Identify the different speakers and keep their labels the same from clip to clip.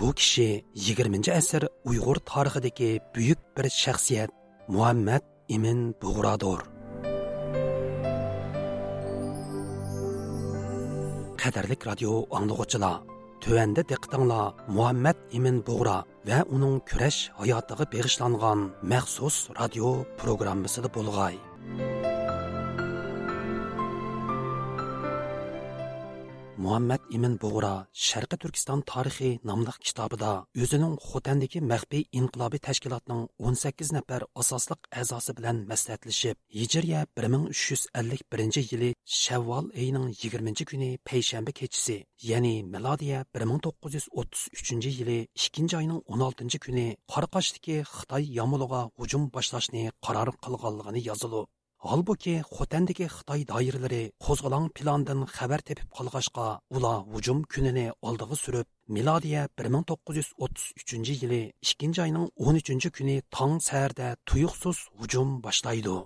Speaker 1: Bu kishi 20 asr Uyg'ur tarixidagi buyuk bir shaxsiyat Muhammad Imin Bug'rodir. Qadrli radio anglag'uchilar, tövəndə diqqətinizlə Muhammad Imin Buğra və onun kurash hayotiga bag'ishlangan maxsus radio programmasida bo'lg'ay. Muhammad imin bug'ra sharqi turkiston tarixi nomli kitobida o'zining xotandagi maxfiy inqilobiy tashkilotning 18 nafar asosliq a'zosi bilan maslahatlashib hijriya 1351 yili shavvol oyining 20 kuni payshanba kechasi ya'ni milodiya 1933 yili 2 oyning 16 kuni qoraqoshdagi xitoy yomiliga hujum boshlashni qaror qilganligini yozilib Halbuki Xotandagi Xitoy doiralari qo'zg'alon plandan xabar tepib qolg'ashqa, ular hujum kunini oldiga surib, milodiya 1933 yili 2 oyning 13 kuni tong saharda tuyuqsiz hujum boshlaydi.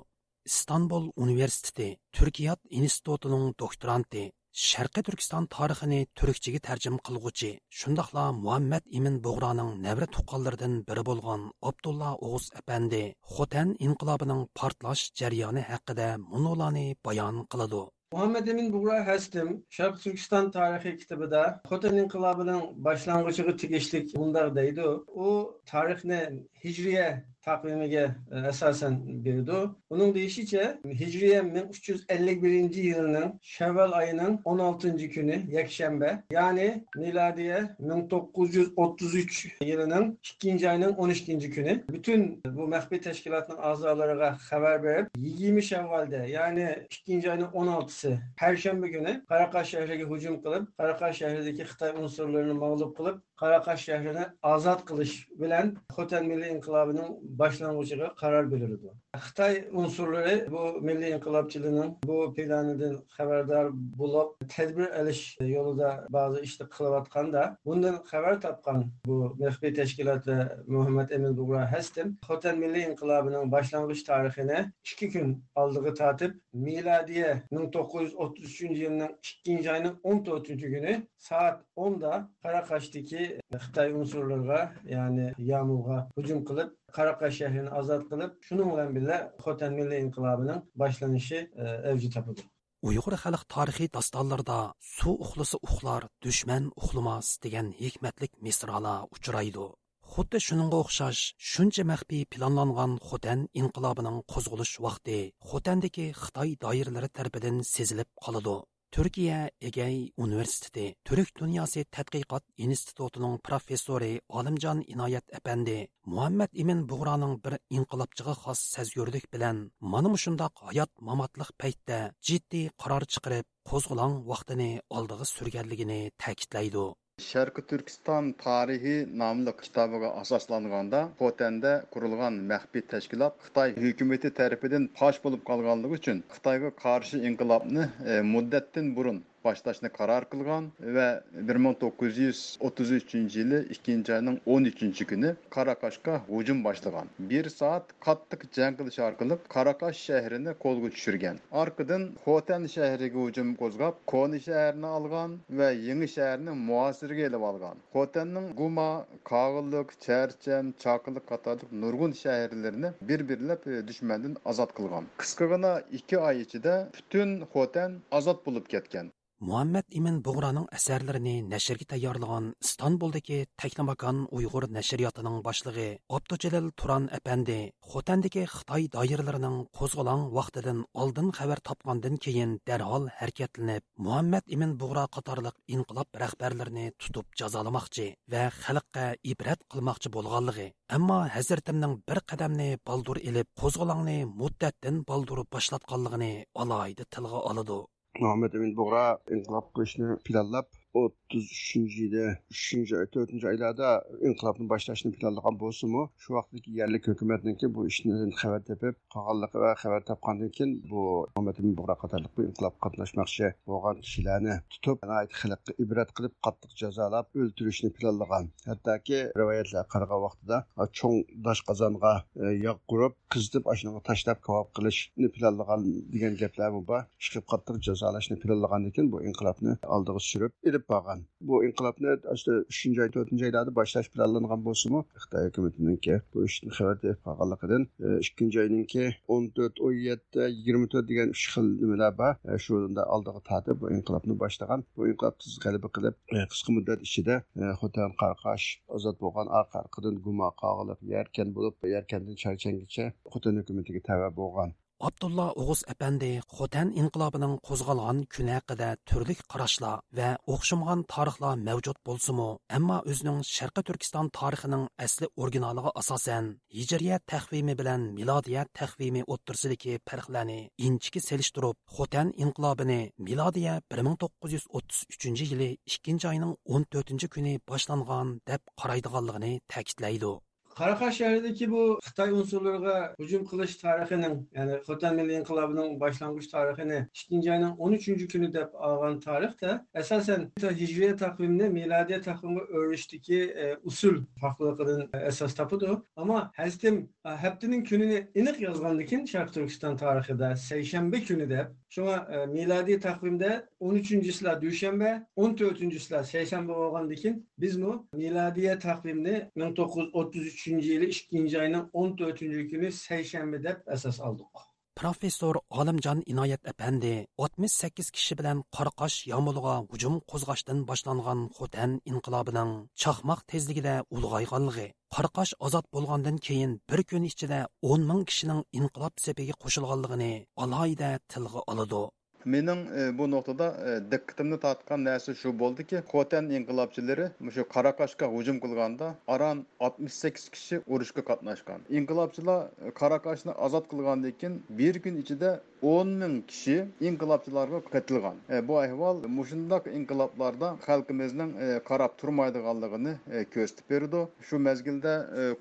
Speaker 1: Istanbul universiteti Turkiyat institutining doktoranti sharqiy turkiston tarixini turkchaga tarjima qilg'uchi shundoqla muhammad imin bug'roning navra tuqqanlaridan biri bo'lgan abdulla o'g'iz apandi xotan inqilobining portlash jarayoni haqida munolani bayon qiladi
Speaker 2: muhammad Emin bug'ra Hastim, sharq turkiston tarixi kitobida Xotan inqilobining boshlang'ichiga tegishlik bundoq deydi. u tarixni hijriya takvimige e, esasen birdu. Bunun deyişiçe Hicriye 1351. yılının Şevval ayının 16. günü Yekşembe yani miladiye 1933 yılının 2. ayının 12. günü. Bütün bu mehbi teşkilatının azalarına haber verip 20 Şevval'de yani 2. ayının 16'sı Perşembe günü Karakaş şehrine hücum kılıp Karakaş şehrindeki Hıtay unsurlarını mağlup kılıp Karakaş şehrini azat kılış bilen Hotel Milli İnkılabı'nın boshlang'ichiga qaror berildi. Xitoy unsurlari bu milliy inqilobchilikning bu planidan xabardor bo'lib, tadbir olish yo'lida ba'zi ishlar qilayotganda, bundan xabar topgan bu maxfiy tashkilot va Muhammad Emin Bug'ra Hastim Xotan milliy inqilobining boshlang'ich tarixini 2 kun oldiga tortib, milodiya 1933 yilning 2 oyining 14 kuni soat 10 da Qaraqashdagi Xitoy unsurlariga, ya'ni Yamulga hujum qilib, qaraqa shahrini ozod qilib, shuning bilan birga Xotan milliy inqilobining boshlanishi e, avji topadi.
Speaker 1: Uyg'ur xalq tarixiy dostonlarida suv uxlasa uxlar, dushman uxlamas degan hikmatlik misralar uchraydi. Xuddi shuningga o'xshash shuncha maxfiy planlangan Xotan inqilobining qo'zg'alish vaqti Xotandagi Xitoy doiralari tarafidan sezilib qoladi. Türkiye Egey Universiteti Türk Dünyası Tədqiqat İnstitutunun professori Alimcan İnayet Efendi Muhammed İmin Buğra'nın bir inqilobchiga xos sezgurlik bilen mana shundoq hayot mamotliq paytda jiddiy qaror chiqarib, qo'zg'olon vaqtini oldiga surganligini ta'kidlaydi.
Speaker 3: Шәркі Түркістан тарихи намлық кітабыға асасланғанда, Потенде құрылған мәқпи тәшкілап Қытай үйкіметі тәріпеден паш болып қалғандығы үшін Қытайғы қаршы инқылапны мұддеттен бұрын başlaşını karar kılgan ve 1933 yılı 2. ayının 13. günü Karakaş'ka hücum başlagan. Bir saat kattık cengil şarkılık Karakaş şehrini kolgu düşürgen. Arkadan Hoten şehrige hücum kozgap Koni şehrini algan ve Yeni şehrini muhasirge elip algan. Hoten'nin Guma, Kağılık, Çerçen, Çakılık katarlık nurgun şehirlerini bir-birlep düşmenden azat kılgan. Kıskagına iki ay içinde bütün Hoten azat bulup ketken.
Speaker 1: Muhammad imin bug'raning asarlarini nashrga tayyorlagan istanbuldagi taklimakon uyg'ur nashriyotining boshlig'i abdujalil turan apandi xotandagi xitoy doiralarining qo'zg'olon vaqtidan oldin xabar topgandan keyin darhol harakatlanib muhammad imin bug'ra qatorliq inqilob rahbarlarini tutib jazolamoqchi va xalqqa ibrat qilmoqchi bo'lganligi. Ammo hazratimning bir qadamni baldur ilib qo'zg'olonni muddatdan baldur boshlatganligini alohida tilga oladi.
Speaker 4: Muhammed Emin Buğra inkılap kılıçını planlap. O'ttiz uchinchi yili uchinchi oy to'rtinchi oylarda inqilobni boshlashni planlagan bo'lsinmi? Shu vaqtdagi yerlik hukumatniki bu ishni xabar tepib qolganligi va xabar topgandan keyin bu muhammad amin bu inqilobga qatnashmoqchi bo'lgan kishilarni tutib xalqqa ibrat qilib qattiq jazolab o'ltirishni planlagan. Hattoki rivoyatlar qaragan vaqtida cho'ng dosh qozonga e, yog' qurib qizitib ashunga tashlab kavob qilishni planlagan degan gaplar bor chiqib qattiq jazolashni planlagandan keyin bu inqilobni oldiga surib ilib bo'lgan bu inqilobni uchinchi oy to'rtinchi oylarda boshlash planlangan bo'lsinmi xitoy hukumatiniki bu ishni xabar berib qolganligidan ikkinchi oyninki o'n to'rt o'n yetti yigirma to'rt degan uch xil nimalar bor shunda oldiga tortib bu inqilobni boshlagan bu inqilob tez g'alaba qilib qisqa muddat ichida xotan qarqash ozod bo'lgan orqa orqadan guma qog'iliq yarkan bo'lib yarkandan charchangacha xotan hukumatiga tava bo'lgan
Speaker 1: abdulla Oğuz әпәнди Xotan inqilobining qo'zg'algan kuni haqida turli qarashlar va o'xshamagan tarixlar mavjud bo'lsa-mu, ammo o'zining Sharqi Turkiston tarixining asli originaliga asosan Hijriya taqvimi bilan milodiya taqvimi o'ttirsidagi farqlarni inchiki selishtirib, Xotan inqilobini milodiya 1933 yili 2 oyning 14 kuni boshlangan deb qaraydiganligini ta'kidlaydi.
Speaker 2: Karakaş şəhərindəki bu Xitay unsurlarına hücum qilish tarixinin, yəni Xotan Milli İnqilabının başlanğıc tarixini 2-ci 13-cü günü deyə alğan tarixdə əsasən Hicri təqvimini miladi təqvimə öyrəşdiki e, usul farklılığının əsas e, tapıdır. Amma həzdim e, həftənin gününü iniq yazğandakin Şərq Türkistan tarixində səyşənbə günü deyə shunga e, milodiy taqvimda o'n uchinchisilar dushanba o'n to'rtinchisilar seshanba bo'lgandan keyin bu miladiy taqvimni ming to'qqiz yuz o'ttiz uchinchi yili ikkinchi oyning o'n to'rtinchi kuni seshanba deb asos oldik.
Speaker 1: Professor Olimjon Inoyat apandi 68 kishi bilan Qoraqosh yomulg'a hujum qo'zg'ashdan boshlangan Xotan inqilobining chaqmoq tezligida ulg'ayganligi, Qoraqosh ozod bo'lgandan keyin bir kun ichida 10 ming kishining inqilob sepiga qo'shilganligini alohida tilga oladi.
Speaker 3: Mening e, bu noktada e, diqqatimni tortgan narsa shu bo'ldiki, Xotan inqilobchilari shu Qaraqashga hujum qilganda aran 68 kishi urushga qatnashgan. Inqilobchilar e, Qaraqashni ozod qilgandan keyin bir kun ichida 10 ming kishi inqilobchilarga qatilgan. bu ahvol mushundaq inqiloblarda xalqimizning qarab turmaydiganligini ko'rsatib berdi. Shu mezgilda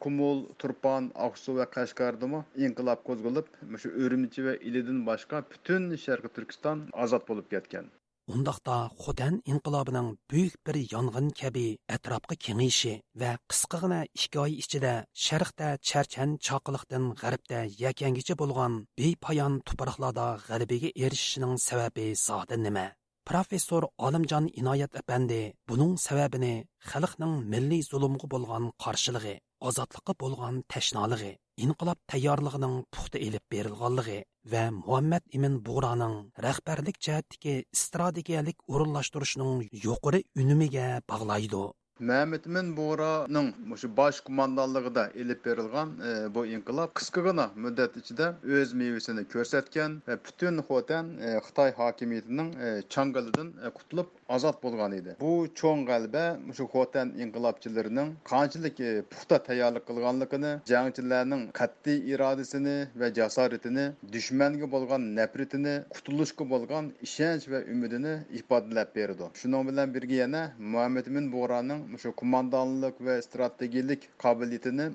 Speaker 3: Kumul, Turpan, Aqsu va Qashqardimi inqilob qo'zg'alib, shu Urumchi va Ilidin boshqa butun Sharqi Turkiston Xotan ozod bo'lib ketgan.
Speaker 1: Undaqda Xotan inqilobining buyuk bir yong'in kabi atrofga kengayishi va qisqagina ikki oy ichida sharqda charchan choqiliqdan g'arbda yakangicha bo'lgan bepoyon tuproqlarda g'alabaga erishishining sababi zodi nima? Professor Olimjon Inoyat apandi buning sababini xalqning milliy zulmga bo'lgan qarshiligi, ozodlikqa bo'lgan tashnoligi, inqilob tayyorligining puxta elib berilganligi va muhammad ibn bug'roning rahbarlik jihatdagi strategiyalik o'rinlashtirishning yuqori unumiga bog'laydi.
Speaker 3: Мәмет Мінбораның мұшы баш күмандалығыда илеп берілған э, бұ қысқа қысқығына мөддет ішінде өз мейвесіні көрсеткен және бүтін қотен э, Қытай э, хакимиетінің э, чаңғалыдан құтылып э, азат болған еді. Бұл чоң ғалбе мұшы қотен инқылапчыларының қаншылық пухта пұқта таялық қылғанлықыны, қатты ирадесіні және жасаретін, дүшменге болған нәпіретіні, құтылушқа болған ішенш және үмітін ипадылап берді. Шынан білен яна Мәмет Мінбораның Shu kumandanlik va strategiyalik qobiliyatini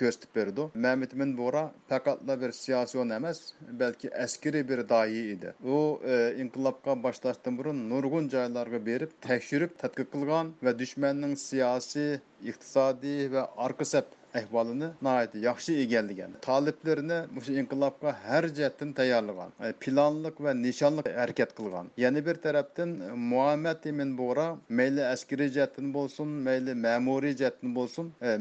Speaker 3: ko'rsatib berdi. Muhammad Min Buğra faqatla bir siyosiy emas, balki askariy bir doyi edi. U e, inqilobga boshlashdan burun nurg'un joylarga berib tekshirib tadqiq qilgan va dushmanning siyosiy iqtisadi və arqı səb əhvalını nəhayət yaxşı egəlləyən, taliblərini bu inqilabqa hər cəhətdən tayarlığan, e, planlıq və nişanlıq hərəkət qılğan. Yəni bir tərəfdən e, Muhammed ibn Buğra məyli əskeri cəhətdən bolsun, məyli məmuri cəhətdən bolsun, e,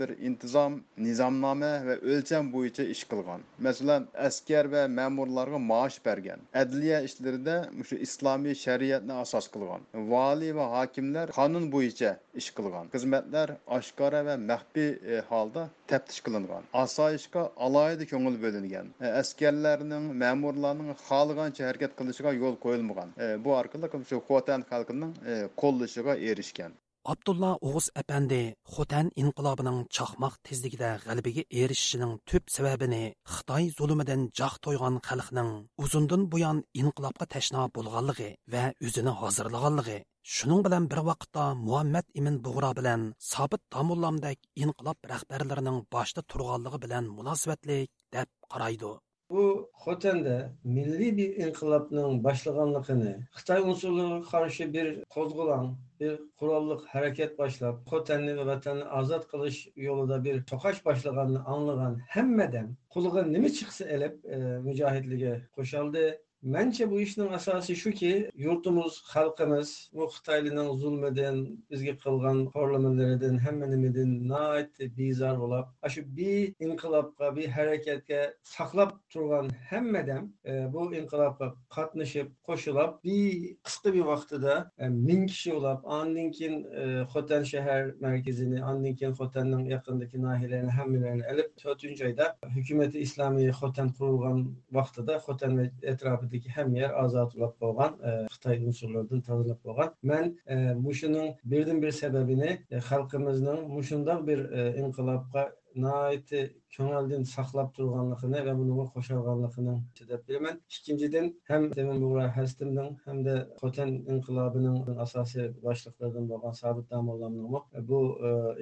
Speaker 3: bir intizam, nizamnamə və ölçəm boyunca iş qılğan. Məsələn, əskər və məmurlara maaş bərgən, ədliyyə işlərində şu İslami şəriətni əsas qılğan, vali və hakimlər qanun boyunca iş qılğan, xidmətlər cinayətlər aşkara və məxfi e, halda təftiş qılınğan. Asayişqa alayda köngül bölünən, e, əskərlərinin, məmurlarının xalığanca hərəkət qılışına yol qoyulmagan. E, bu arqılıq şu Xotan xalqının qolluşuğa erişkən.
Speaker 1: Abdulla Oğuz әпәнди Xotan inqilobining chaqmoq tezligida g'alabaga erishishining tub sababini Xitoy zulmidan jaq to'ygan xalqning uzundan buyon inqilobga tashna bo'lganligi va o'zini hozirlaganligi shuning bilan bir vaqtda muhammad imin bug'ro bilan sobit tamullamdek inqilob rahbarlarining boshda turganligi bilan munosabatlik deb qaraydi.
Speaker 2: Bu Xoten'de milli bir inkılapının başlaganlıkını Xitay unsurluğuna karşı bir kozgulan, bir kurallık hareket başlap, Xoten'li ve vatanı azat kılış yolunda bir tokaş başlaganını anlagan hemmeden kulluğa nimi çıksa elep e, mücahitlige koşaldı. Mençe bu işin asası şu ki yurtumuz, halkımız bu Xitaylı'nın zulmeden, bizge kılgan horlamalarından hemmenimidin nait bizar olap, aşı bir inkılapka, bir hareketke saklap turgan hemmeden e, bu inkılapka katlaşıp, koşulap bir kısa bir vaxtıda e, min kişi olap, andinkin e, Xotan şehir merkezini, andinkin Xotan'ın yakındaki nahiyelerini hemmelerini elip, 4. ayda hükümeti İslamiye Xotan kurulgan vaxtıda Xotan ve etrafı шәһәрдәге һәм яр азатлап булган Хытай унсурлардан тазалап булган. Мен мушының бердән бер сәбәбене халкымызның мушындак бер инқилабка naiti көңілден сақлап тұрғанлығына ва бұныға қошалғанлығына деп білемін. Екіншіден, һәм демін бұғра хәстімдің, һәм де Қотан инқилабының асасы башлықлардан болған Сабит Дамолламның бұл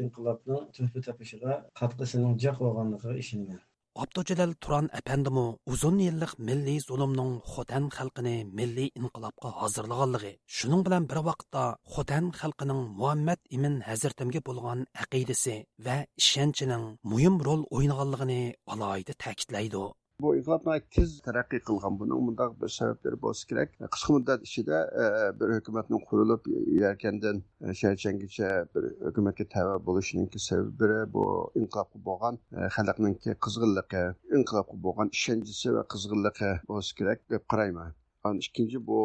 Speaker 2: инқилабның төпі тәпішіға қатқысының жақ болғанлығы ішінен.
Speaker 1: Abdujalal Turan әпәндімі uzun yillik milliy zulmning Xotan xalqini milliy inqilobga hozirlaganligi, shuning bilan bir vaqtda Xotan xalqining Muhammad ibn Hazratimga bo'lgan aqidasi va ishonchining muhim rol o'ynaganligini alohida ta'kidlaydi.
Speaker 4: Bu inqilob tez taraqqiy qilgan buning bundaq bir sabablari bo'lsa kerak. Qisqa muddat ichida e, bir hukumatning qurilib yarkandan e, sharchangacha bir hukumatga tava bo'lishining sababi bu inqilobga bo'lgan e, xalqninki qizg'inligi inqilobga bo'lgan ishonchisi va qizg'inligi bo'lsa kerak deb qarayman. Ikkinchi bu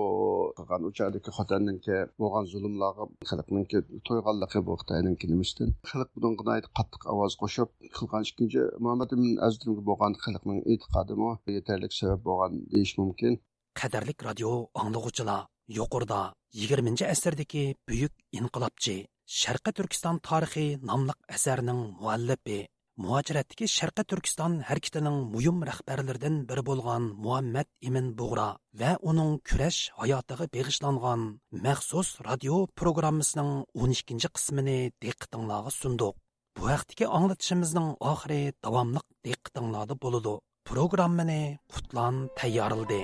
Speaker 4: qilgan uchadagi xotanninki bo'lgan zulmlarga xalqninki to'yganligi bu xitoyninki nimasidan xalq bunga qattiq ovoz qo'shib qilgan ikkinchi muhammad azdimga bo'lgan xalqning e'tiqodimi yetarli sabab bo'lgan deyish mumkin
Speaker 1: qadrlik radio anglag'uchilar yuqorida yigirmanchi asrdagi buyuk inqilobchi sharqi turkiston tarixi nomli asarning muallifi muhojiratdagi sharqi turkiston harakatining muyim rahbarlaridan biri bo'lgan muhammad imin bug'ro va uning kurash hayotiga beg'ishlangan maxsus radio programmasining 12 qismini diqqatinglarga sundiq bu haqdagi anglatishimizning oxiri davomliq diqqatinglarda bo'ladi programmani qutlan tayyorildi